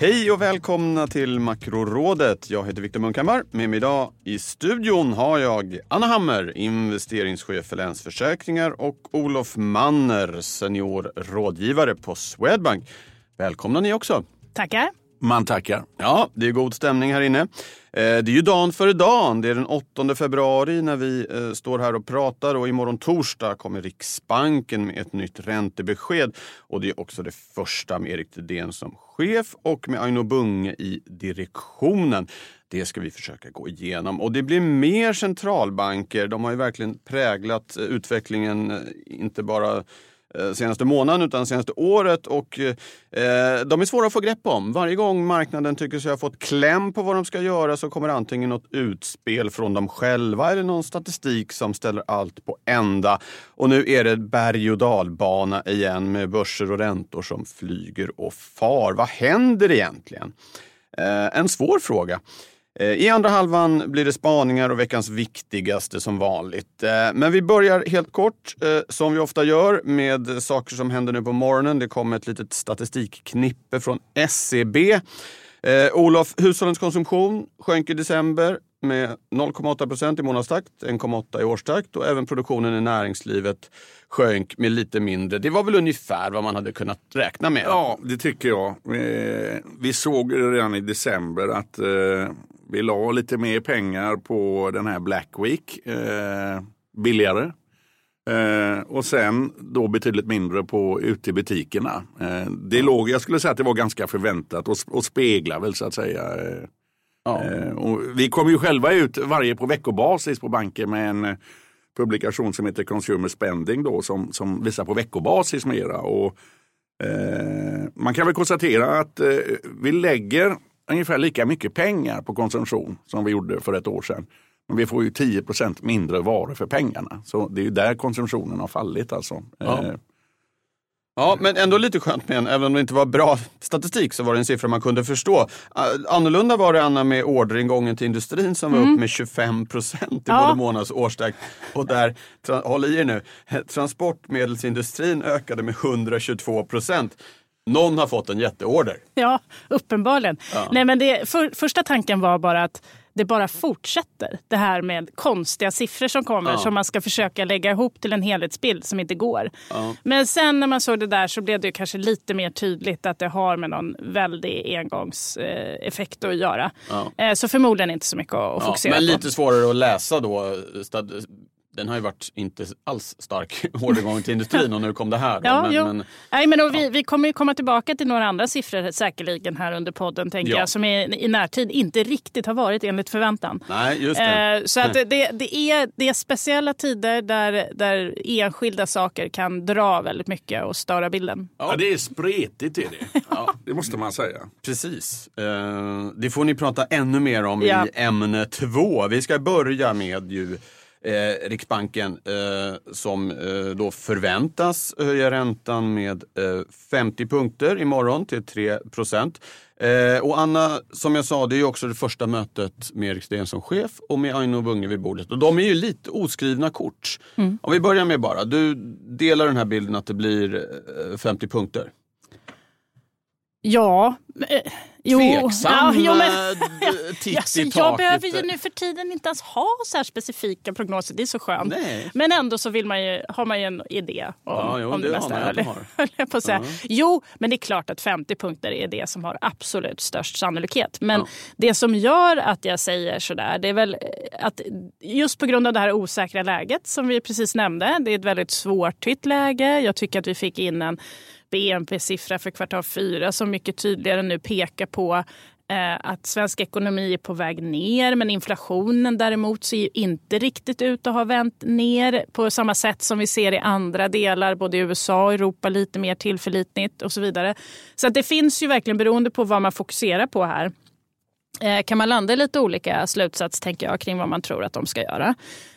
Hej och välkomna till Makrorådet. Jag heter Viktor Munkhammar. Med mig idag i studion har jag Anna Hammer, investeringschef för Länsförsäkringar och Olof Manner, senior rådgivare på Swedbank. Välkomna ni också. Tackar. Man tackar. Ja, det är god stämning här inne. Eh, det är ju dagen före dagen. Det är den 8 februari när vi eh, står här och pratar och imorgon torsdag kommer Riksbanken med ett nytt räntebesked. Och det är också det första med Erik Thedéen som chef och med Aino Bunge i direktionen. Det ska vi försöka gå igenom. Och det blir mer centralbanker. De har ju verkligen präglat eh, utvecklingen, inte bara Eh, senaste månaden utan senaste året. Och eh, De är svåra att få grepp om. Varje gång marknaden tycker sig ha fått kläm på vad de ska göra så kommer antingen något utspel från dem själva eller någon statistik som ställer allt på ända. Och nu är det berg och dalbana igen med börser och räntor som flyger och far. Vad händer egentligen? Eh, en svår fråga. Eh, I andra halvan blir det spaningar och veckans viktigaste som vanligt. Eh, men vi börjar helt kort, eh, som vi ofta gör, med saker som händer nu på morgonen. Det kom ett litet statistikknippe från SCB. Olof, hushållens konsumtion sjönk i december med 0,8 procent i månadstakt, 1,8 i årstakt och även produktionen i näringslivet sjönk med lite mindre. Det var väl ungefär vad man hade kunnat räkna med? Ja, det tycker jag. Vi såg redan i december att vi la lite mer pengar på den här Black Week, eh, billigare. Eh, och sen då betydligt mindre på ute i butikerna. Eh, det låg, jag skulle säga att det var ganska förväntat och, och speglar väl så att säga. Eh, ja. Eh, och vi kommer ju själva ut varje på veckobasis på banken med en publikation som heter Consumer Spending då, som, som visar på veckobasis mera. Och, eh, man kan väl konstatera att vi lägger ungefär lika mycket pengar på konsumtion som vi gjorde för ett år sedan. Men vi får ju 10% mindre varor för pengarna. Så det är ju där konsumtionen har fallit alltså. Ja. Eh. Ja, men ändå lite skönt med en, även om det inte var bra statistik så var det en siffra man kunde förstå. Annorlunda var det Anna med orderingången till industrin som var mm. upp med 25 procent i ja. både månads och årstakt. Och där, håll i er nu, transportmedelsindustrin ökade med 122 procent. Någon har fått en jätteorder. Ja, uppenbarligen. Ja. Nej, men det, för, första tanken var bara att det bara fortsätter. Det här med konstiga siffror som kommer ja. som man ska försöka lägga ihop till en helhetsbild som inte går. Ja. Men sen när man såg det där så blev det kanske lite mer tydligt att det har med någon väldig engångseffekt att göra. Ja. Eh, så förmodligen inte så mycket att fokusera men på. Men lite svårare att läsa då den har ju varit inte alls stark orderingång till industrin och nu kom det här. Då. Ja, men, men, Nej, men ja. vi, vi kommer ju komma tillbaka till några andra siffror säkerligen här under podden tänker ja. jag som är, i närtid inte riktigt har varit enligt förväntan. Nej, just det. Eh, så att det, det, är, det är speciella tider där, där enskilda saker kan dra väldigt mycket och störa bilden. Ja, det är spretigt är det. Ja, det måste man säga. Precis. Eh, det får ni prata ännu mer om ja. i ämne två. Vi ska börja med ju eh, Riksbanken eh, som eh, då förväntas höja räntan med 50 eh, punkter imorgon till 3 procent. Eh, och Anna, som jag sa, det är också det första mötet med Erik Sten som chef och med Aino Bunge vid bordet. Och de är ju lite oskrivna kort. Mm. Om vi börjar med bara, du delar den här bilden att det blir 50 eh, punkter? Ja, Jo, Tveksam ja, jo, men, titt alltså, i Jag behöver ju nu för tiden inte ens ha så här specifika prognoser. Det är så skönt. Nej. Men ändå så vill man ju, har man ju en idé om, ja, jo, om det, det. Eller, jag på att säga. -huh. Jo, men det är klart att 50 punkter är det som har absolut störst sannolikhet. Men ja. det som gör att jag säger så där, det är väl att just på grund av det här osäkra läget som vi precis nämnde. Det är ett väldigt svårtytt läge. Jag tycker att vi fick in en BNP-siffra för kvartal fyra som mycket tydligare nu pekar på eh, att svensk ekonomi är på väg ner men inflationen däremot ser inte riktigt ut att ha vänt ner på samma sätt som vi ser i andra delar, både i USA och Europa, lite mer tillförlitligt och så vidare. Så det finns ju verkligen, beroende på vad man fokuserar på här, Eh, kan man landa i lite olika slutsats tänker jag, kring vad man tror att de ska göra.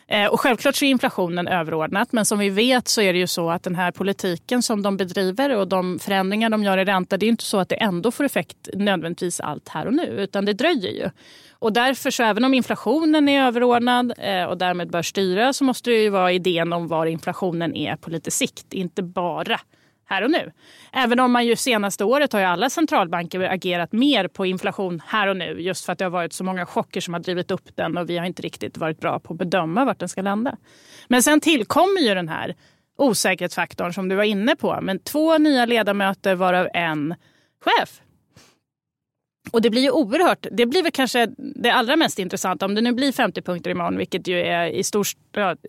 Eh, och självklart så är inflationen överordnat, men som vi vet så är det ju så att den här politiken som de bedriver och de förändringar de gör i ränta, det är inte så att det ändå får effekt nödvändigtvis allt här och nu, utan det dröjer ju. Och därför så även om inflationen är överordnad eh, och därmed bör styra så måste det ju vara idén om var inflationen är på lite sikt, inte bara här och nu. Även om man ju senaste året har ju alla centralbanker agerat mer på inflation här och nu just för att det har varit så många chocker som har drivit upp den och vi har inte riktigt varit bra på att bedöma vart den ska landa. Men sen tillkommer ju den här osäkerhetsfaktorn som du var inne på. Men två nya ledamöter varav en chef. Och det blir ju oerhört, det blir väl kanske det allra mest intressanta om det nu blir 50 punkter imorgon, vilket ju är i stor,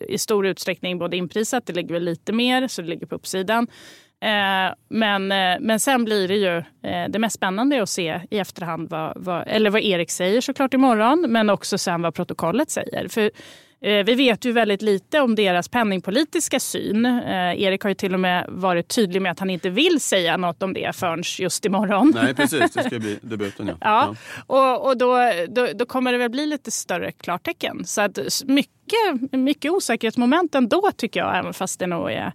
i stor utsträckning både inprisat, det ligger väl lite mer så det ligger på uppsidan. Eh, men, eh, men sen blir det ju eh, det mest spännande att se i efterhand vad, vad, eller vad Erik säger såklart imorgon, men också sen vad protokollet säger. För vi vet ju väldigt lite om deras penningpolitiska syn. Erik har ju till och med varit tydlig med att han inte vill säga något om det förrän just imorgon. Nej, precis. Det ska bli debuten. Ja. ja. Och, och då, då, då, kommer det väl bli lite större klartecken. Så att mycket, mycket osäkerhetsmoment ändå tycker jag, även fast det nog är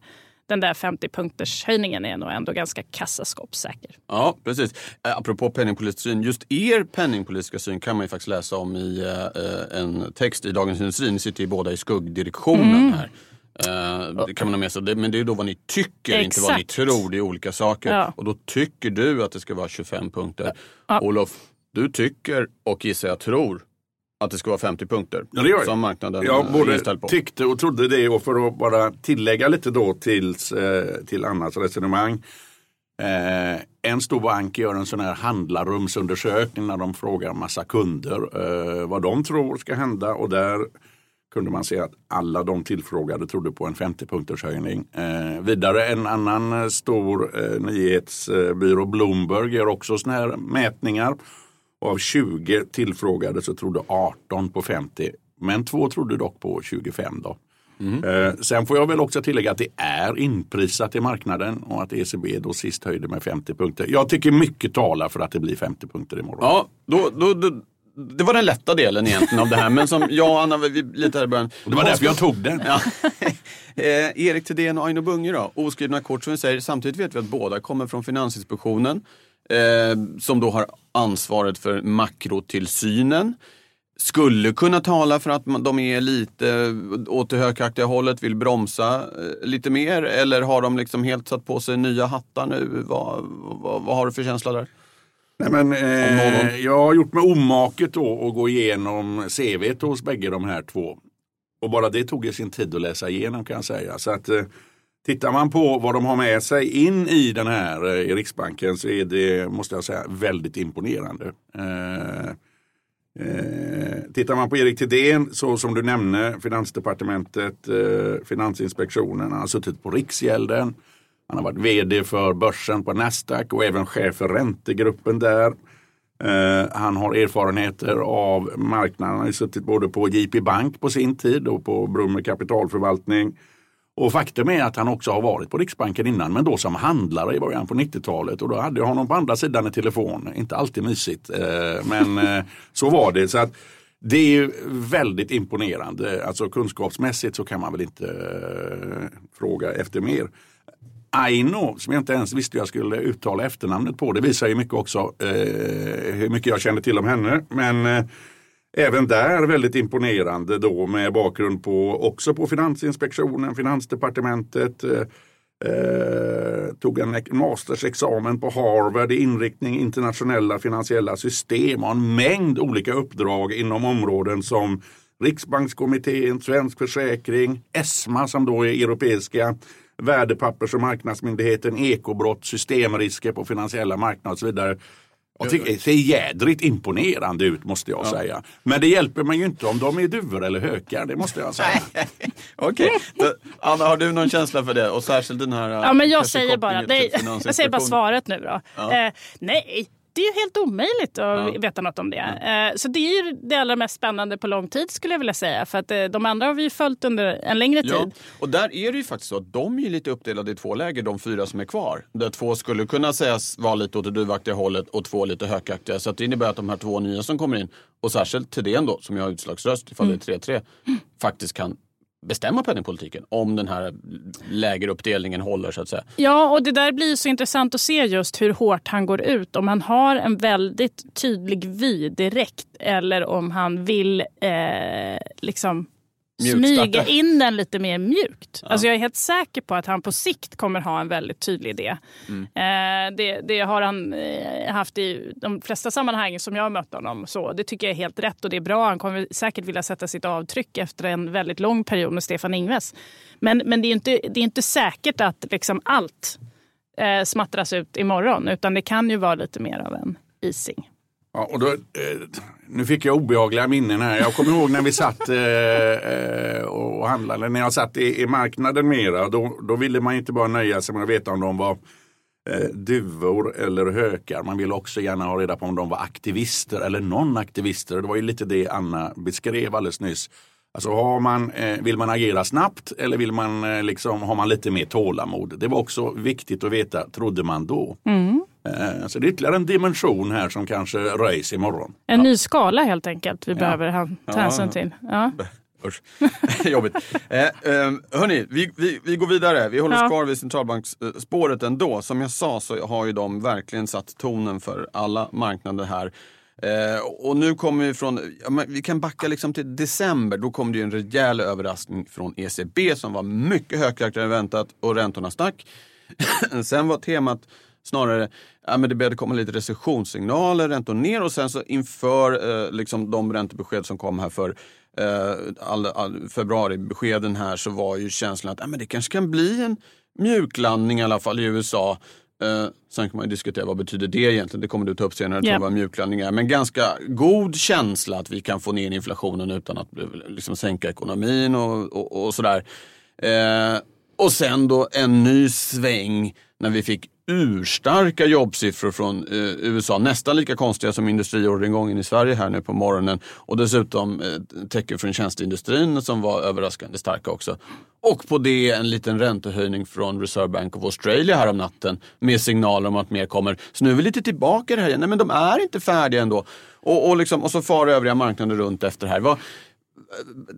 den där 50-punkters höjningen är nog ändå ganska kassaskåpssäker. Ja, precis. Eh, apropå penningpolitisk syn, just er penningpolitiska syn kan man ju faktiskt läsa om i eh, en text i Dagens Industri. Ni sitter ju båda i skuggdirektionen mm. här. Det kan man ha med sig. Men det är då vad ni tycker, Exakt. inte vad ni tror. Det är olika saker. Ja. Och då tycker du att det ska vara 25 punkter. Ja. Olof, du tycker och gissar jag tror att det ska vara 50 punkter. Ja, det gör som marknaden jag eh, både tyckte och trodde det. Och för att bara tillägga lite då tills, eh, till Annas resonemang. Eh, en stor bank gör en sån här handlarrumsundersökning när de frågar massa kunder eh, vad de tror ska hända. Och där kunde man se att alla de tillfrågade trodde på en 50 punkters höjning. Eh, vidare en annan stor eh, nyhetsbyrå, Bloomberg, gör också såna här mätningar. Och av 20 tillfrågade så trodde 18 på 50. Men två trodde dock på 25. Då. Mm. Eh, sen får jag väl också tillägga att det är inprisat i marknaden och att ECB då sist höjde med 50 punkter. Jag tycker mycket talar för att det blir 50 punkter imorgon. Ja, då, då, då, det var den lätta delen egentligen av det här. Men som jag och Anna, vi, lite här i början. Det var därför jag tog den. Ja. eh, Erik Thedéen och Aino Bunge då, oskrivna kort som vi säger. Samtidigt vet vi att båda kommer från Finansinspektionen eh, som då har ansvaret för makrotillsynen skulle kunna tala för att de är lite åt det högaktiga hållet, vill bromsa eh, lite mer eller har de liksom helt satt på sig nya hattar nu? Vad, vad, vad har du för känsla där? Nej, men, eh, jag har gjort mig omaket då att gå igenom CV hos bägge de här två. Och bara det tog sin tid att läsa igenom kan jag säga. Så att, eh, Tittar man på vad de har med sig in i den här eh, i Riksbanken så är det, måste jag säga, väldigt imponerande. Eh, eh, tittar man på Erik Thedéen, så som du nämnde, Finansdepartementet, eh, Finansinspektionen, han har suttit på Riksgälden. Han har varit vd för börsen på Nasdaq och även chef för räntegruppen där. Eh, han har erfarenheter av marknaden. Han har suttit både på JP Bank på sin tid och på Brummer kapitalförvaltning. Och faktum är att han också har varit på Riksbanken innan, men då som handlare i början på 90-talet. Och då hade jag honom på andra sidan i telefon. Inte alltid mysigt, eh, men eh, så var det. Så att det är väldigt imponerande. Alltså kunskapsmässigt så kan man väl inte eh, fråga efter mer. Aino, som jag inte ens visste jag skulle uttala efternamnet på, det visar ju mycket också hur mycket jag känner till om henne. Men Även där väldigt imponerande då med bakgrund på också på Finansinspektionen, Finansdepartementet. Eh, eh, tog en mastersexamen på Harvard i inriktning internationella finansiella system och en mängd olika uppdrag inom områden som Riksbankskommittén, Svensk Försäkring, ESMA som då är Europeiska värdepappers och marknadsmyndigheten, ekobrott, systemrisker på finansiella marknader och så vidare. Jag tycker det ser jädrigt imponerande ut måste jag ja. säga. Men det hjälper mig ju inte om de är duvor eller hökar, det måste jag säga. Okej, okay. Anna har du någon känsla för det? Och särskilt den här Ja men jag säger bara, nej, jag säger bara svaret nu då. Ja. Eh, nej, det är helt omöjligt att ja. veta något om det. Ja. Så det är ju det allra mest spännande på lång tid skulle jag vilja säga. För att de andra har vi ju följt under en längre tid. Ja. Och där är det ju faktiskt så att de är lite uppdelade i två läger, de fyra som är kvar. Där två skulle kunna sägas vara lite åt det duvaktiga hållet och två lite hökaktiga. Så det innebär att de här två nya som kommer in, och särskilt Thedéen då, som jag har utslagsröst ifall mm. det är 3-3, faktiskt kan bestämma penningpolitiken om den här lägeruppdelningen håller så att säga. Ja, och det där blir så intressant att se just hur hårt han går ut. Om han har en väldigt tydlig vy direkt eller om han vill eh, liksom smyga in den lite mer mjukt. Ja. Alltså jag är helt säker på att han på sikt kommer ha en väldigt tydlig idé. Mm. Eh, det, det, har han eh, haft i de flesta sammanhang som jag har mött honom. Så det tycker jag är helt rätt och det är bra. Han kommer säkert vilja sätta sitt avtryck efter en väldigt lång period med Stefan Ingves. Men, men det är inte, det är inte säkert att liksom allt eh, smattras ut imorgon utan det kan ju vara lite mer av en ising. Ja, och då, nu fick jag obehagliga minnen här. Jag kommer ihåg när vi satt eh, eh och handlade, när jag satt i, i marknaden mera. Då, då ville man inte bara nöja sig med att veta om de var eh, duvor eller hökar. Man ville också gärna ha reda på om de var aktivister eller non-aktivister. Det var ju lite det Anna beskrev alldeles nyss. Alltså har man, eh, vill man agera snabbt eller vill man, eh, liksom, har man lite mer tålamod? Det var också viktigt att veta, trodde man då. Mm. Eh, så det är ytterligare en dimension här som kanske röjs imorgon. En ja. ny skala helt enkelt vi ja. behöver ta hänsyn till. Ja. Usch, jobbigt. Eh, eh, hörni, vi, vi, vi går vidare. Vi håller oss ja. kvar vid centralbanksspåret ändå. Som jag sa så har ju de verkligen satt tonen för alla marknader här. Eh, och nu kommer vi från, ja, vi kan backa liksom till december, då kom det ju en rejäl överraskning från ECB som var mycket högaktigare än väntat och räntorna stack. Sen var temat snarare, ja, men det började komma lite recessionssignaler, räntor ner och sen så inför eh, liksom de räntebesked som kom här för eh, all, all, februaribeskeden här så var ju känslan att ja, men det kanske kan bli en mjuklandning i alla fall i USA. Eh, sen kan man ju diskutera vad betyder det egentligen. Det kommer du ta upp senare, yeah. vad mjuklandning är. Men ganska god känsla att vi kan få ner inflationen utan att liksom, sänka ekonomin och, och, och sådär. Eh, och sen då en ny sväng när vi fick urstarka jobbsiffror från eh, USA. Nästan lika konstiga som industriorderingången i Sverige här nu på morgonen. Och dessutom eh, tecken från tjänsteindustrin som var överraskande starka också. Och på det en liten räntehöjning från Reserve Bank of Australia här om natten med signaler om att mer kommer. Så nu är vi lite tillbaka i det här igen. Nej men de är inte färdiga ändå. Och, och, liksom, och så far övriga marknader runt efter det här. Vad,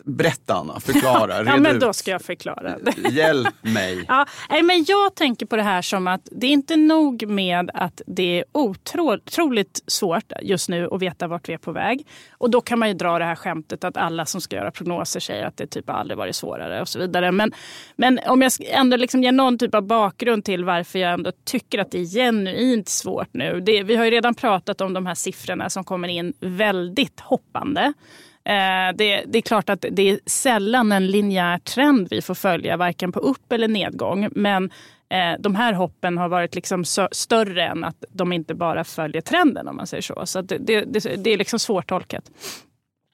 Berätta Anna, förklara. ja, men då ska jag förklara. Hjälp mig. ja, men jag tänker på det här som att det är inte nog med att det är otroligt svårt just nu att veta vart vi är på väg. Och då kan man ju dra det här skämtet att alla som ska göra prognoser säger att det typ aldrig varit svårare och så vidare. Men, men om jag ändå liksom ger någon typ av bakgrund till varför jag ändå tycker att det är genuint svårt nu. Det, vi har ju redan pratat om de här siffrorna som kommer in väldigt hoppande. Eh, det, det, är klart att det är sällan en linjär trend vi får följa, varken på upp eller nedgång. Men eh, de här hoppen har varit liksom större än att de inte bara följer trenden om man säger så. Så det, det, det, är liksom svårtolkat.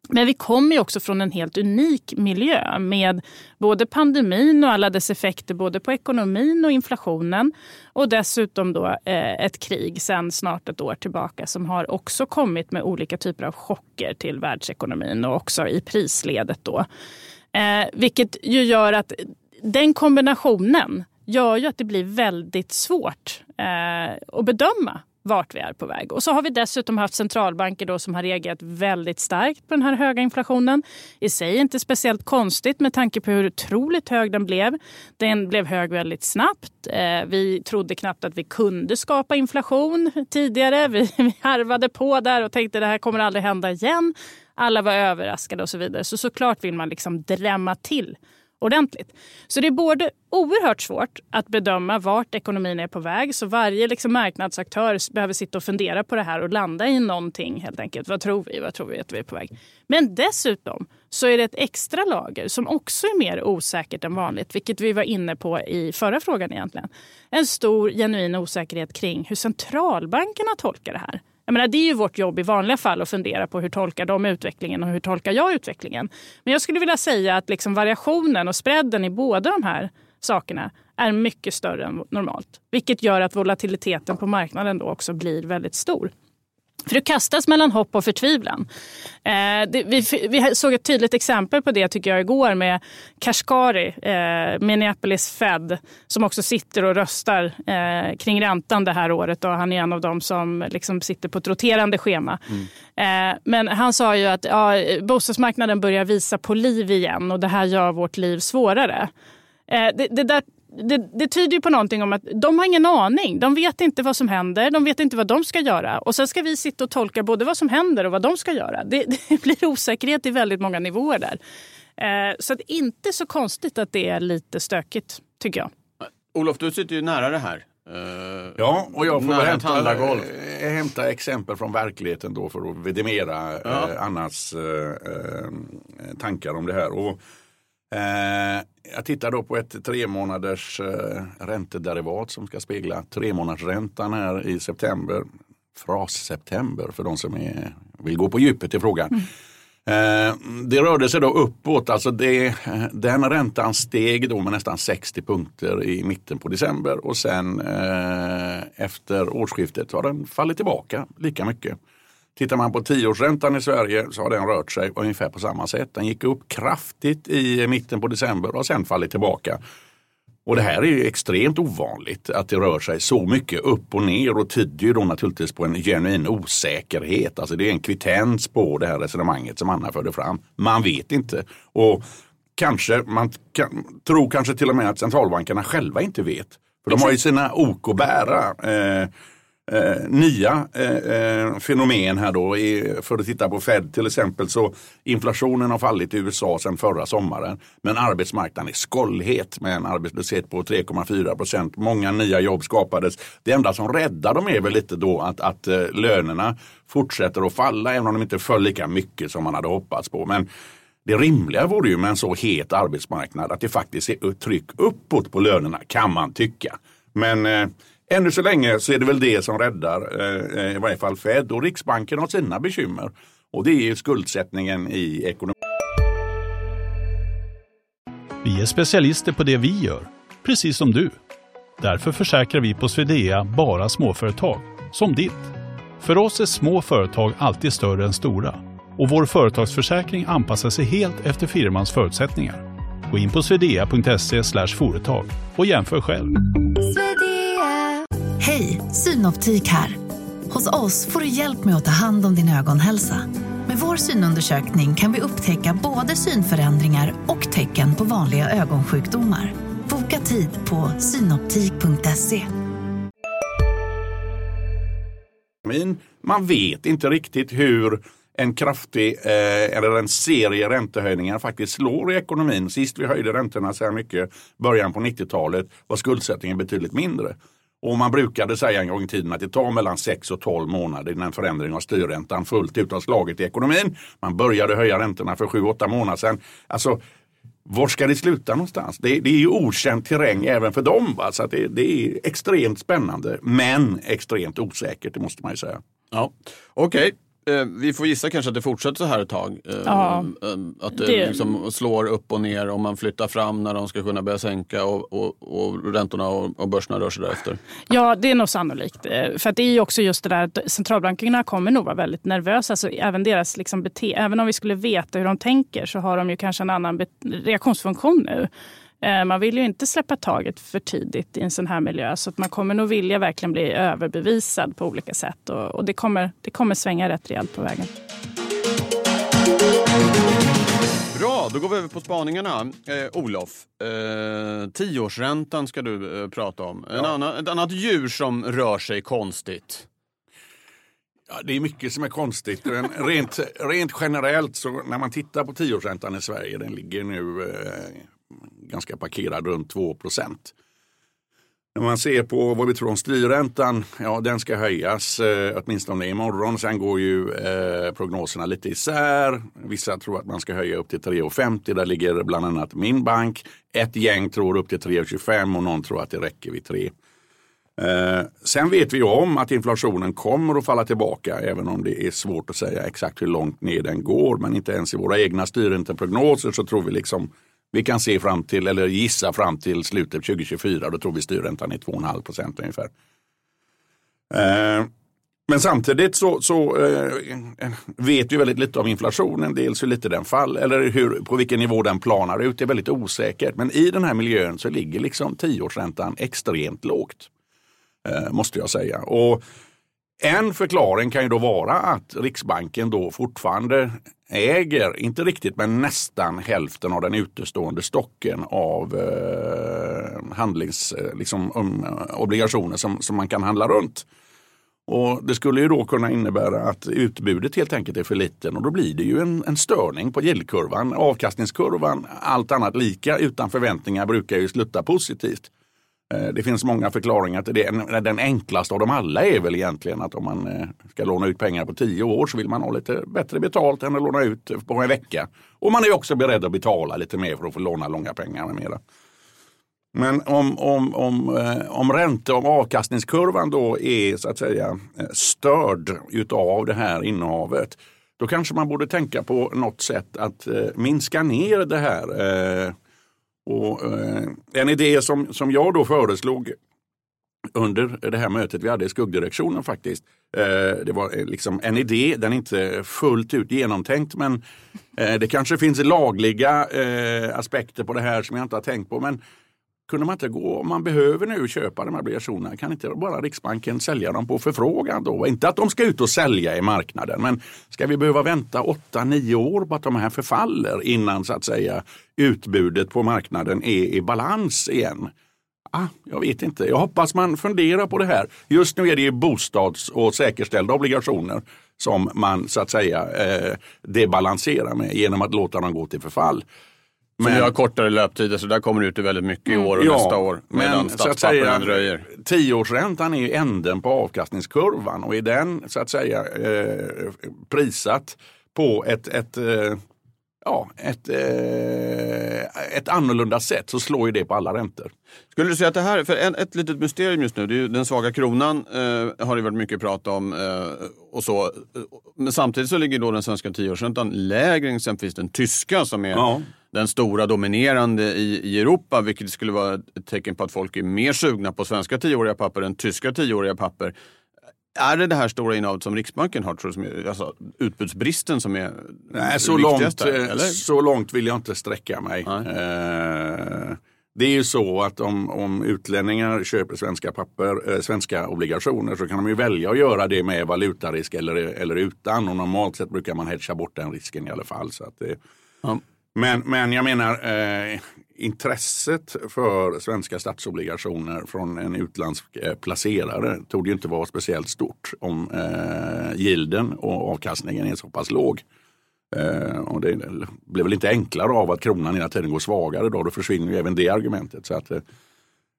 Men vi kommer också från en helt unik miljö med både pandemin och alla dess effekter både på ekonomin och inflationen. Och dessutom då eh, ett krig sen snart ett år tillbaka som har också kommit med olika typer av chocker till världsekonomin och också i prisledet. Då. Eh, vilket ju gör att den kombinationen gör ju att det blir väldigt svårt eh, att bedöma vart vi är på väg. Och så har vi dessutom haft centralbanker då som har reagerat väldigt starkt på den här höga inflationen. I sig inte speciellt konstigt med tanke på hur otroligt hög den blev. Den blev hög väldigt snabbt. Eh, vi trodde knappt att vi kunde skapa inflation tidigare. Vi, harvade på där och tänkte det här kommer aldrig hända igen. Alla var överraskade och så vidare. Så såklart vill man liksom drämma till ordentligt. Så det är både oerhört svårt att bedöma vart ekonomin är på väg. Så varje liksom marknadsaktör behöver sitta och fundera på det här och landa i någonting helt enkelt. Vad tror vi? Vad tror vi att vi är på väg? Men dessutom så är det ett extra lager som också är mer osäkert än vanligt, vilket vi var inne på i förra frågan egentligen. En stor genuin osäkerhet kring hur centralbankerna tolkar det här. Jag menar, det är ju vårt jobb i vanliga fall att fundera på hur tolkar de utvecklingen och hur tolkar jag utvecklingen. Men jag skulle vilja säga att liksom variationen och spreaden i båda de här sakerna är mycket större än normalt. Vilket gör att volatiliteten på marknaden då också blir väldigt stor. För du kastas mellan hopp och förtvivlan. Eh, det, vi, vi, såg ett tydligt exempel på det tycker jag igår med Kashkari, eh, Minneapolis Fed, som också sitter och röstar eh, kring räntan det här året. Och han är en av dem som liksom sitter på ett roterande schema. Mm. Eh, men han sa ju att ja, bostadsmarknaden börjar visa på liv igen och det här gör vårt liv svårare. Eh, det, det, där det, det, tyder ju på någonting om att de har ingen aning. De vet inte vad som händer, de vet inte vad de ska göra. Och sen ska vi sitta och tolka både vad som händer och vad de ska göra. Det, det blir osäkerhet i väldigt många nivåer där. Eh, så att inte så konstigt att det är lite stökigt, tycker jag. Olof, du sitter ju nära det här. Uh, ja, och jag får hämta, äh, hämta exempel från verkligheten då för att vidimera ja. äh, Annas äh, tankar om det här. Och Eh, jag tittar då på ett tre månaders eh, räntederivat som ska spegla tre månaders räntan här i september. Fras-september för de som är, vill gå på djupet i frågan. Mm. Eh, det rörde sig då uppåt, alltså det, den räntan steg då med nästan 60 punkter i mitten på december och sen eh, efter årsskiftet har den fallit tillbaka lika mycket. Tittar man på tioårsräntan i Sverige så har den rört sig ungefär på samma sätt. Den gick upp kraftigt i mitten på december och har sen fallit tillbaka. Och det här är ju extremt ovanligt att det rör sig så mycket upp och ner och tyder ju då naturligtvis på en genuin osäkerhet. Alltså det är en kvittens på det här resonemanget som Anna förde fram. Man vet inte. Och kanske, man kan, tror kanske till och med att centralbankerna själva inte vet. För de har ju sina ok att bära. Eh, eh, nya eh, eh, fenomen här då. I, för att titta på Fed till exempel så inflationen har fallit i USA sedan förra sommaren. Men arbetsmarknaden är skållhet med en arbetslöshet på 3,4 procent. Många nya jobb skapades. Det enda som räddar dem är väl lite då att, att eh, lönerna fortsätter att falla även om de inte föll lika mycket som man hade hoppats på. Men det rimliga vore ju med en så het arbetsmarknad att det faktiskt är tryck uppåt på lönerna kan man tycka. Men eh, Ännu så länge så är det väl det som räddar eh, eh, i varje fall Fed och Riksbanken har sina bekymmer. Och det är skuldsättningen i ekonomin. Vi är specialister på det vi gör, precis som du. Därför försäkrar vi på Swedea bara småföretag, som ditt. För oss är små företag alltid större än stora och vår företagsförsäkring anpassar sig helt efter firmans förutsättningar. Gå in på swedea.se företag och jämför själv. Hej, Synoptik här. Hos oss får du hjälp med att ta hand om din ögonhälsa. Med vår synundersökning kan vi upptäcka både synförändringar och tecken på vanliga ögonsjukdomar. Boka tid på synoptik.se. Man vet inte riktigt hur en kraftig eh, eller en serie räntehöjningar faktiskt slår i ekonomin. Sist vi höjde räntorna så här mycket, början på 90-talet, var skuldsättningen betydligt mindre. Och man brukade säga en gång i tiden att det tar mellan 6 och 12 månader innan en förändring av styrräntan fullt ut har slagit i ekonomin. Man började höja räntorna för 7-8 månader sedan. Alltså, var ska det sluta någonstans? Det, det är ju okänd terräng även för dem. Va? Så det, det, är extremt spännande men extremt osäkert, det måste man ju säga. Ja, Okej, okay. Eh, vi får gissa kanske att det fortsätter så här ett tag. Eh, ja, eh, att det, det... Liksom slår upp och ner om man flyttar fram när de ska kunna börja sänka och, och, och räntorna och, och börserna rör sig därefter. Ja, det är nog sannolikt. För det är också just det där att centralbankerna kommer nog vara väldigt nervösa. Alltså, även deras liksom bete även om vi skulle veta hur de tänker så har de ju kanske en annan reaktionsfunktion nu. Eh, man vill ju inte släppa taget för tidigt i en sån här miljö. Så att man kommer nog vilja verkligen bli överbevisad på olika sätt. Och, och det, kommer, det kommer svänga rätt rejält på vägen. Bra, då går vi över på spaningarna. Eh, Olof, eh, tioårsräntan ska du eh, prata om. En ja. annan, ett annat djur som rör sig konstigt. Ja, det är mycket som är konstigt. rent, rent generellt så när man tittar på tioårsräntan i Sverige, den ligger nu eh, ganska parkerad runt 2 procent. När man ser på vad vi tror om styrräntan, ja den ska höjas eh, åtminstone imorgon. Sen går ju eh, prognoserna lite isär. Vissa tror att man ska höja upp till 3,50. Där ligger bland annat min bank. Ett gäng tror upp till 3,25 och någon tror att det räcker vid 3. Eh, sen vet vi om att inflationen kommer att falla tillbaka även om det är svårt att säga exakt hur långt ner den går. Men inte ens i våra egna styrränteprognoser så tror vi liksom vi kan se fram till, eller gissa fram till slutet 2024. Då tror vi styrräntan är 2,5 procent ungefär. Eh, Men samtidigt så, så eh, vet vi väldigt lite om inflationen. Dels hur lite den faller eller hur, på vilken nivå den planar ut. Det är väldigt osäkert. Men i den här miljön så ligger liksom tioårsräntan extremt lågt. Eh, måste jag säga. Och en förklaring kan ju då vara att Riksbanken då fortfarande äger, inte riktigt men nästan hälften av den utestående stocken av eh, handlings, eh, liksom, um, obligationer som, som man kan handla runt. Och Det skulle ju då kunna innebära att utbudet helt enkelt är för liten och då blir det ju en, en störning på yieldkurvan. Avkastningskurvan, allt annat lika utan förväntningar brukar ju slutta positivt. Eh, det finns många förklaringar till det. Den enklaste av dem alla är väl egentligen att om man eh, ska låna ut pengar på tio år så vill man ha lite bättre betalt än att låna ut på en vecka. Och man är också beredd att betala lite mer för att få låna långa pengar med mera. Men om, om, om, eh, om ränte och avkastningskurvan då är så att säga störd utav det här innehavet då kanske man borde tänka på något sätt att minska ner det här och, eh, en idé som, som jag då föreslog under det här mötet vi hade i skuggdirektionen faktiskt. Eh, det var eh, liksom en idé, den är inte fullt ut genomtänkt men eh, det kanske finns lagliga eh, aspekter på det här som jag inte har tänkt på. Men kunde man inte gå, om man behöver nu köpa de här obligationerna, kan inte bara Riksbanken sälja dem på förfrågan då? Inte att de ska ut och sälja i marknaden, men ska vi behöva vänta 8-9 år på att de här förfaller innan så att säga utbudet på marknaden är i balans igen? Ah, jag vet inte. Jag hoppas man funderar på det här. Just nu är det bostads och säkerställda obligationer som man så att säga eh, debalanserar med genom att låta dem gå till förfall. Men vi har kortare löptider så där kommer det ut väldigt mycket i år och ja, nästa år. Medan statspapperna dröjer. Tioårsräntan är ju änden på avkastningskurvan och är den så att säga eh, prissatt på ett, ett eh, ja, ett, eh, ett annorlunda sätt så slår ju det på alla räntor. Skulle du säga att det här, för en, ett litet mysterium just nu, det är ju den svaga kronan eh, har det varit mycket prat om eh, och så. Men samtidigt så ligger då den svenska tioårsräntan lägre än exempelvis den tyska som är ja. Den stora dominerande i, i Europa, vilket skulle vara ett tecken på att folk är mer sugna på svenska tioåriga papper än tyska tioåriga papper. Är det det här stora innehavet som Riksbanken har, tror du, som är, alltså, utbudsbristen som är Nej, så långt, eh, eller? så långt vill jag inte sträcka mig. Eh, det är ju så att om, om utlänningar köper svenska papper, eh, svenska obligationer så kan de ju välja att göra det med valutarisk eller, eller utan. Och normalt sett brukar man hedga bort den risken i alla fall. Så att det, ja men, men jag menar, eh, intresset för svenska statsobligationer från en utländsk eh, placerare tog ju inte vara speciellt stort om eh, gilden och avkastningen är så pass låg. Eh, och det blir väl inte enklare av att kronan hela tiden går svagare då. Då försvinner ju även det argumentet. Så att, eh,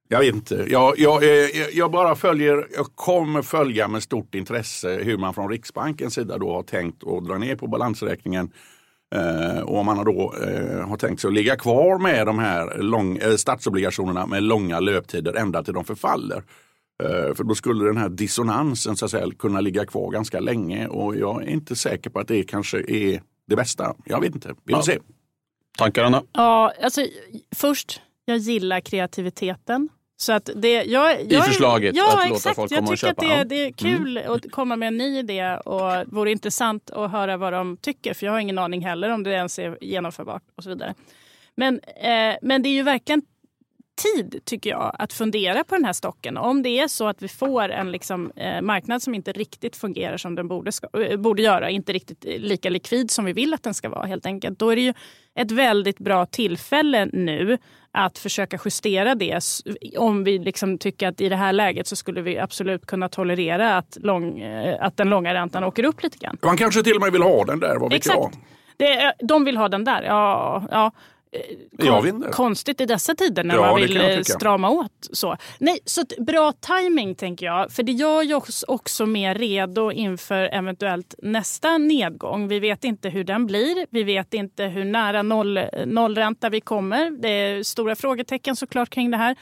jag vet inte. Eh, jag, jag, eh, jag, bara följer, jag kommer följa med stort intresse hur man från Riksbankens sida då har tänkt att dra ner på balansräkningen Eh, och om man då eh, har tänkt sig att ligga kvar med de här lång, eh, statsobligationerna med långa löptider ända till de förfaller. Eh, för då skulle den här dissonansen så att säga, kunna ligga kvar ganska länge och jag är inte säker på att det kanske är det bästa. Jag vet inte, vi får ja. se. Tankar Anna? Ja, alltså, först, jag gillar kreativiteten. Så att det, jag, jag, I förslaget ja, att exakt. låta folk komma och köpa? Jag tycker att det, det är kul mm. att komma med en ny idé och vore intressant att höra vad de tycker. För jag har ingen aning heller om det ens är genomförbart och så vidare. Men, eh, men det är ju verkligen tid, tycker jag, att fundera på den här stocken. Om det är så att vi får en liksom, eh, marknad som inte riktigt fungerar som den borde, ska, eh, borde göra, inte riktigt lika likvid som vi vill att den ska vara helt enkelt. Då är det ju ett väldigt bra tillfälle nu att försöka justera det. Om vi liksom tycker att i det här läget så skulle vi absolut kunna tolerera att, lång, eh, att den långa räntan åker upp lite grann. Man kanske till och med vill ha den där, vad vet Exakt. jag? Det, de vill ha den där, ja. ja. Kon konstigt i dessa tider när ja, man vill eh, strama åt. Så, Nej, så bra timing tänker jag. För det gör ju oss också mer redo inför eventuellt nästa nedgång. Vi vet inte hur den blir. Vi vet inte hur nära noll, nollränta vi kommer. Det är stora frågetecken såklart kring det här.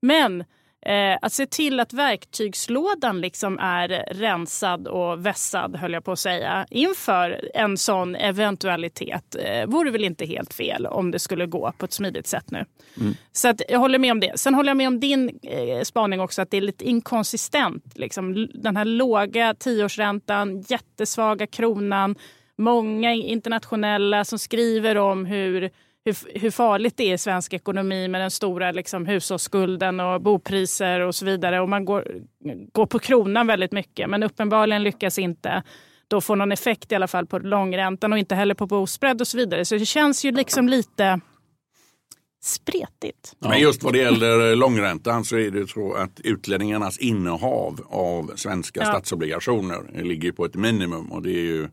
Men Eh, att se till att verktygslådan liksom är rensad och vässad, höll jag på att säga, inför en sån eventualitet eh, vore väl inte helt fel om det skulle gå på ett smidigt sätt nu. Mm. Så att jag håller med om det. Sen håller jag med om din eh, spaning också, att det är lite inkonsistent. Liksom, den här låga tioårsräntan, jättesvaga kronan, många internationella som skriver om hur hur, hur farligt det är i svensk ekonomi med den stora liksom, hushållsskulden och bopriser och så vidare. Och man går, går på kronan väldigt mycket, men uppenbarligen lyckas inte då få någon effekt i alla fall på långräntan och inte heller på bospread och så vidare. Så det känns ju liksom lite spretigt. Men just vad det gäller långräntan så är det så att utlänningarnas innehav av svenska ja. statsobligationer ligger på ett minimum och det är ju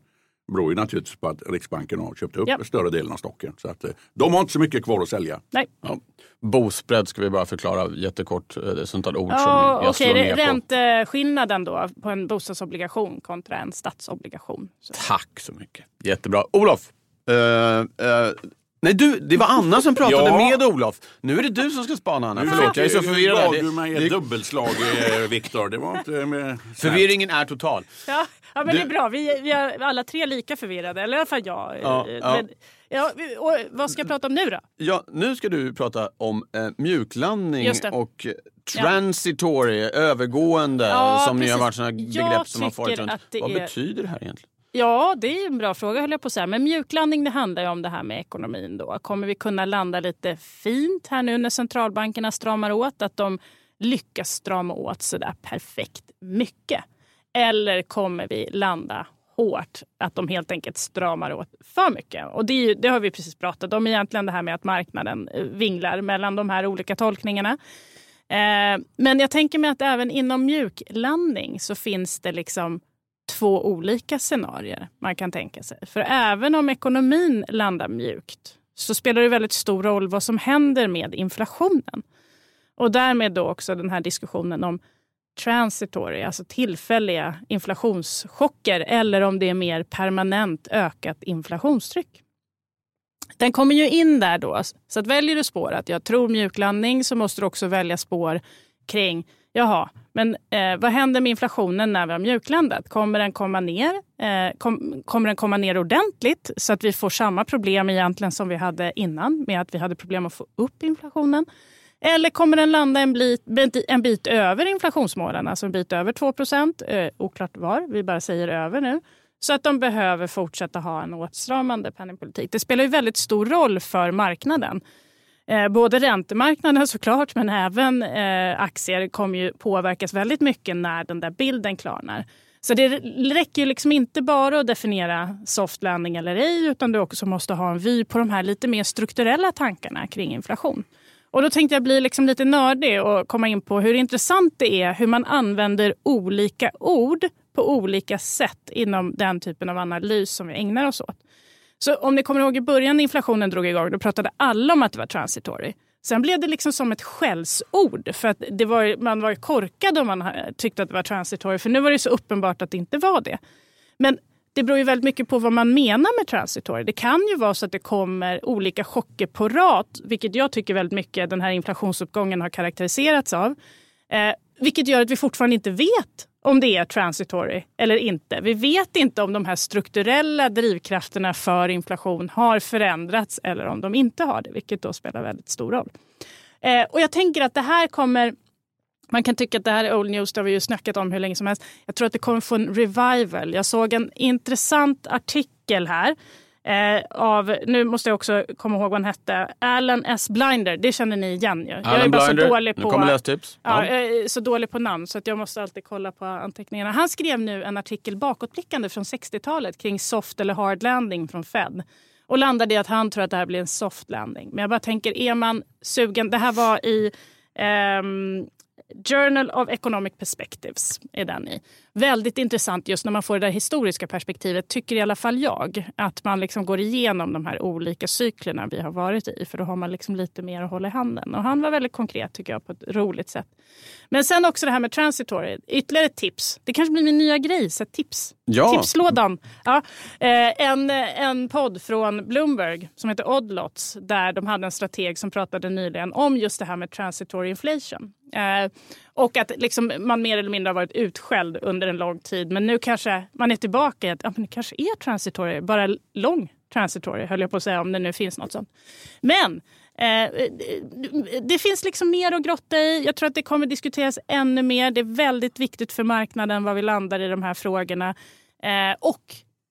beror ju naturligtvis på att Riksbanken har köpt upp ja. större delen av stocken. Så att, eh, de har inte så mycket kvar att sälja. Nej. Ja. Bospread ska vi bara förklara jättekort. Det är sånt ord ja, som jag okay. slår ner på. Ränteskillnaden då på en bostadsobligation kontra en statsobligation. Så. Tack så mycket. Jättebra. Olof, uh, uh, Nej, du, det var Anna som pratade ja. med Olof. Nu är det du som ska spana Anna. Förlåt, jag är så förvirrad. Nu gav du mig ett dubbelslag, Viktor. Det var inte med... Förvirringen är total. Ja. Ja, men du... det är bra. Vi, vi är alla tre lika förvirrade. Eller i alla fall jag. Ja, men, ja. och vad ska jag prata om nu då? Ja, nu ska du prata om eh, mjuklandning och transitory, ja. övergående, ja, som ni har varit sådana begrepp som har farit runt. Vad är... betyder det här egentligen? Ja, det är en bra fråga höll jag på att säga. Men mjuklandning det handlar ju om det här med ekonomin då. Kommer vi kunna landa lite fint här nu när centralbankerna stramar åt? Att de lyckas strama åt sådär perfekt mycket. Eller kommer vi landa hårt, att de helt enkelt stramar åt för mycket? Och det, ju, det har vi precis pratat om egentligen, det här med att marknaden eh, vinglar mellan de här olika tolkningarna. Eh, men jag tänker mig att även inom mjuklandning så finns det liksom två olika scenarier man kan tänka sig. För även om ekonomin landar mjukt så spelar det väldigt stor roll vad som händer med inflationen. Och därmed då också den här diskussionen om transitory, alltså tillfälliga inflationschocker eller om det är mer permanent ökat inflationstryck. Den kommer ju in där då. Så att väljer du spår att jag tror mjuklandning så måste du också välja spår kring jaha, men eh, vad händer med inflationen när vi har mjuklandat? Kommer den komma ner? Eh, kom, kommer den komma ner ordentligt så att vi får samma problem egentligen som vi hade innan med att vi hade problem att få upp inflationen? Eller kommer den landa en bit, en bit över inflationsmålen, alltså en bit över 2 eh, Oklart var, vi bara säger över nu. Så att de behöver fortsätta ha en åtstramande penningpolitik. Det spelar ju väldigt stor roll för marknaden. Eh, både räntemarknaden såklart, men även eh, aktier kommer ju påverkas väldigt mycket när den där bilden klarnar. Så det räcker ju liksom inte bara att definiera soft landing eller ej, utan du också måste ha en vy på de här lite mer strukturella tankarna kring inflation. Och då tänkte jag bli liksom lite nördig och komma in på hur intressant det är hur man använder olika ord på olika sätt inom den typen av analys som vi ägnar oss åt. Så om ni kommer ihåg i början när inflationen drog igång, då pratade alla om att det var transitory. Sen blev det liksom som ett skällsord. För att det var, man var korkad om man tyckte att det var transitory. För nu var det så uppenbart att det inte var det. Men det beror ju väldigt mycket på vad man menar med transitory. Det kan ju vara så att det kommer olika chocker på rad, vilket jag tycker väldigt mycket den här inflationsuppgången har karaktäriserats av. Eh, vilket gör att vi fortfarande inte vet om det är transitory eller inte. Vi vet inte om de här strukturella drivkrafterna för inflation har förändrats eller om de inte har det, vilket då spelar väldigt stor roll. Eh, och jag tänker att det här kommer man kan tycka att det här är old news, det har vi ju snackat om hur länge som helst. Jag tror att det kommer få en revival. Jag såg en intressant artikel här Eh, av, nu måste jag också komma ihåg vad han hette, Alan S. Blinder. Det känner ni igen ju. Jag är bara Blinder. så dålig på, nu kommer lästips. Ja. ja. jag är så dålig på namn så att jag måste alltid kolla på anteckningarna. Han skrev nu en artikel bakåtblickande från 60-talet kring soft eller hard landing från Fed. Och landade i att han tror att det här blir en soft landing. Men jag bara tänker, är man sugen? Det här var i Um, Journal of Economic Perspectives är den i. Väldigt intressant just när man får det där historiska perspektivet, tycker i alla fall jag. Att man liksom går igenom de här olika cyklerna vi har varit i. För då har man liksom lite mer att hålla i handen. Och han var väldigt konkret tycker jag på ett roligt sätt. Men sen också det här med transitory. Ytterligare tips. Det kanske blir min nya grej, så tips. Ja. Tipslådan. Ja. Eh, en, en podd från Bloomberg som heter Oddlots där de hade en strateg som pratade nyligen om just det här med transitory inflation. Och att liksom man mer eller mindre har varit utskälld under en lång tid. Men nu kanske man är tillbaka i att ja, men det kanske är transitory, bara lång transitory höll jag på att säga om det nu finns något sånt. Men eh, det finns liksom mer att grotta i. Jag tror att det kommer diskuteras ännu mer. Det är väldigt viktigt för marknaden var vi landar i de här frågorna. Eh, och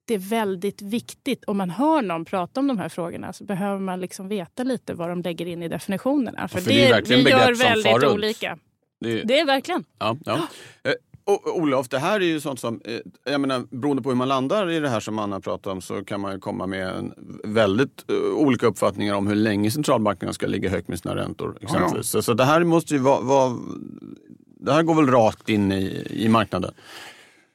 det är väldigt viktigt, om man hör någon prata om de här frågorna så behöver man liksom veta lite vad de lägger in i definitionerna. För, för det, är vi gör väldigt olika. Det, det, är verkligen. Ja, ja. Eh, och Olof, det här är ju sånt som, eh, jag menar, beroende på hur man landar i det här som Anna pratar om så kan man komma med väldigt uh, olika uppfattningar om hur länge centralbankerna ska ligga högt med sina räntor. Exempelvis. Ja, ja. Så, så, det här måste ju vara, vara, det här går väl rakt in i, i marknaden?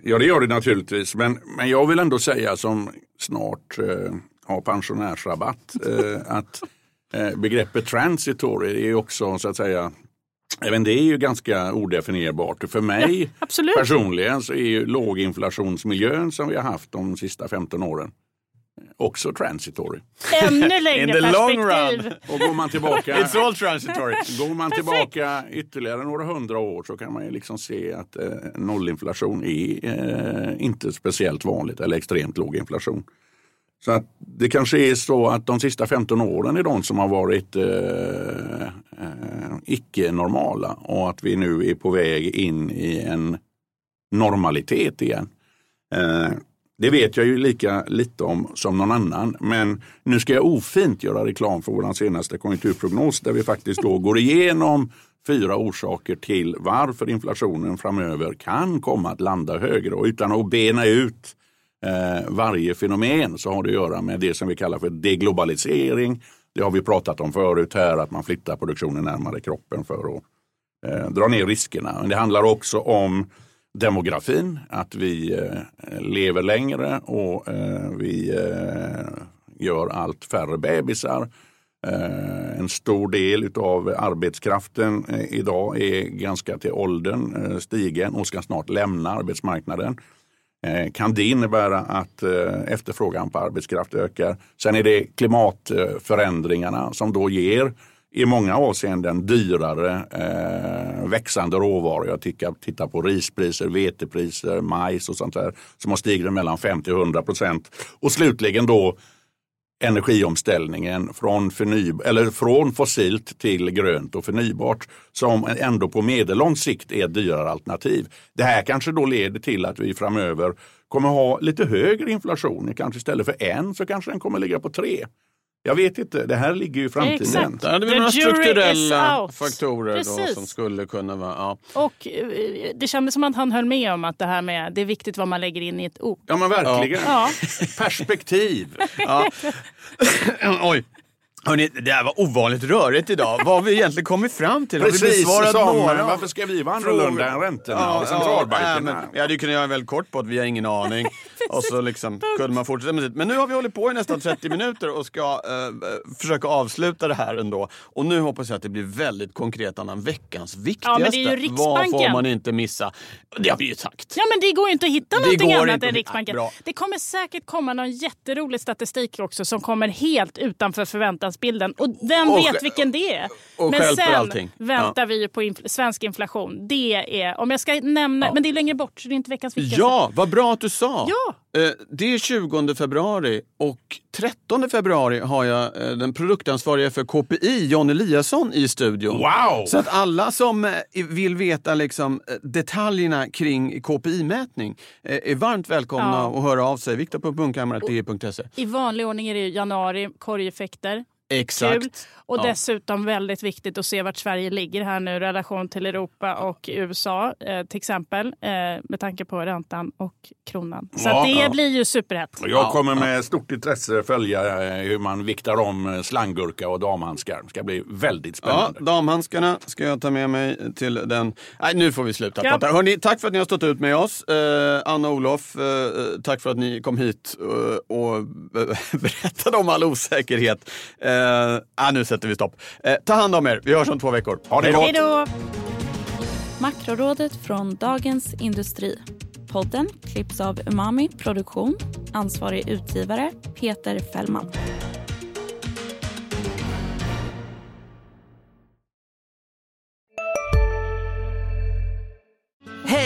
Ja, det gör det naturligtvis. Men, men jag vill ändå säga som snart eh, har pensionärsrabatt eh, att eh, begreppet transitory är också så att säga Även det är ju ganska odefinierbart. För mig ja, personligen så är ju låginflationsmiljön som vi har haft de sista 15 åren också transitory. Ännu längre perspektiv. Och går man tillbaka, It's all transitory. Går man tillbaka ytterligare några hundra år så kan man ju liksom se att eh, nollinflation är eh, inte speciellt vanligt eller extremt låg inflation. Så att det kanske är så att de sista 15 åren är de som har varit eh, eh, icke-normala och att vi nu är på väg in i en normalitet igen. Eh, det vet jag ju lika lite om som någon annan. Men nu ska jag ofint göra reklam för vår senaste konjunkturprognos där vi faktiskt då går igenom fyra orsaker till varför inflationen framöver kan komma att landa högre. Och utan att bena ut eh, varje fenomen så har det att göra med det som vi kallar för deglobalisering. Det har vi pratat om förut här, att man flyttar produktionen närmare kroppen för att eh, dra ner riskerna. Men det handlar också om demografin, att vi eh, lever längre och eh, vi eh, gör allt färre bebisar. Eh, en stor del av arbetskraften eh, idag är ganska till åldern eh, stigen och ska snart lämna arbetsmarknaden. Eh, kan det innebära att eh, efterfrågan på arbetskraft ökar? Sen är det klimatförändringarna som då ger i många avseenden dyrare eh, växande råvaror. Jag tittar, tittar på rispriser, vetepriser, majs och sånt där som har stigit mellan 50 och 100 procent. Och slutligen då energiomställningen från, förnyb eller från fossilt till grönt och förnybart som ändå på medellång sikt är ett dyrare alternativ. Det här kanske då leder till att vi framöver kommer ha lite högre inflation. Kanske istället för en så kanske den kommer ligga på tre. Jag vet inte, det här ligger ju i framtiden. Exakt. Det är några strukturella faktorer då som skulle kunna vara... Ja. Och eh, det kändes som att han höll med om att det här med det är viktigt vad man lägger in i ett ord. Ja men verkligen. Ja. Perspektiv. ja. Oj. Hörrni, det här var ovanligt rörigt idag. Vad har vi egentligen kommit fram till? Precis, har vi besvarat några? Varför ska vi vara annorlunda än räntorna ja, och centralbankerna? Ja, jag hade kunnat göra en väldigt kort på att vi har ingen aning. och så liksom kunde man fortsätta med det. Men nu har vi hållit på i nästan 30 minuter och ska uh, försöka avsluta det här ändå. Och nu hoppas jag att det blir väldigt konkret, Annan. Veckans viktigaste. Ja, Vad får man inte missa? Det har vi ju sagt. Ja, men det går ju inte att hitta det någonting annat än Riksbanken. Ja, det kommer säkert komma någon jätterolig statistik också som kommer helt utanför förväntan kostnadsbilden. Och vem och, vet vilken det är? Men sen väntar ja. vi på infl svensk inflation. Det är, om jag ska nämna, ja. men det är längre bort så det är inte veckans viktigaste. Ja, vad bra att du sa! Ja. Eh, det är 20 februari och 13 februari har jag eh, den produktansvariga för KPI, John Eliasson, i studion. Wow! Så att alla som eh, vill veta liksom detaljerna kring KPI-mätning är varmt välkomna ja. att höra av sig. Viktor.bunkhammar.de.se I vanlig ordning är det januari, korgeffekter. Exakt. Kul. Och ja. dessutom väldigt viktigt att se vart Sverige ligger här nu i relation till Europa och USA eh, till exempel. Eh, med tanke på räntan och kronan. Så ja, det ja. blir ju superhett. Jag kommer med stort intresse följa eh, hur man viktar om eh, slanggurka och damhandskar. Det ska bli väldigt spännande. Ja, damhandskarna ska jag ta med mig till den. Nej, nu får vi sluta ja. prata. Hörrni, tack för att ni har stått ut med oss. Eh, Anna och Olof, eh, tack för att ni kom hit och, och berättade om all osäkerhet. Eh, nu sätter vi stopp. Eh, ta hand om er. Vi hörs om två veckor. Ha det gott. Hej då. Makrorådet från Dagens Industri. Podden klipps av Umami Produktion. Ansvarig utgivare Peter Fällman.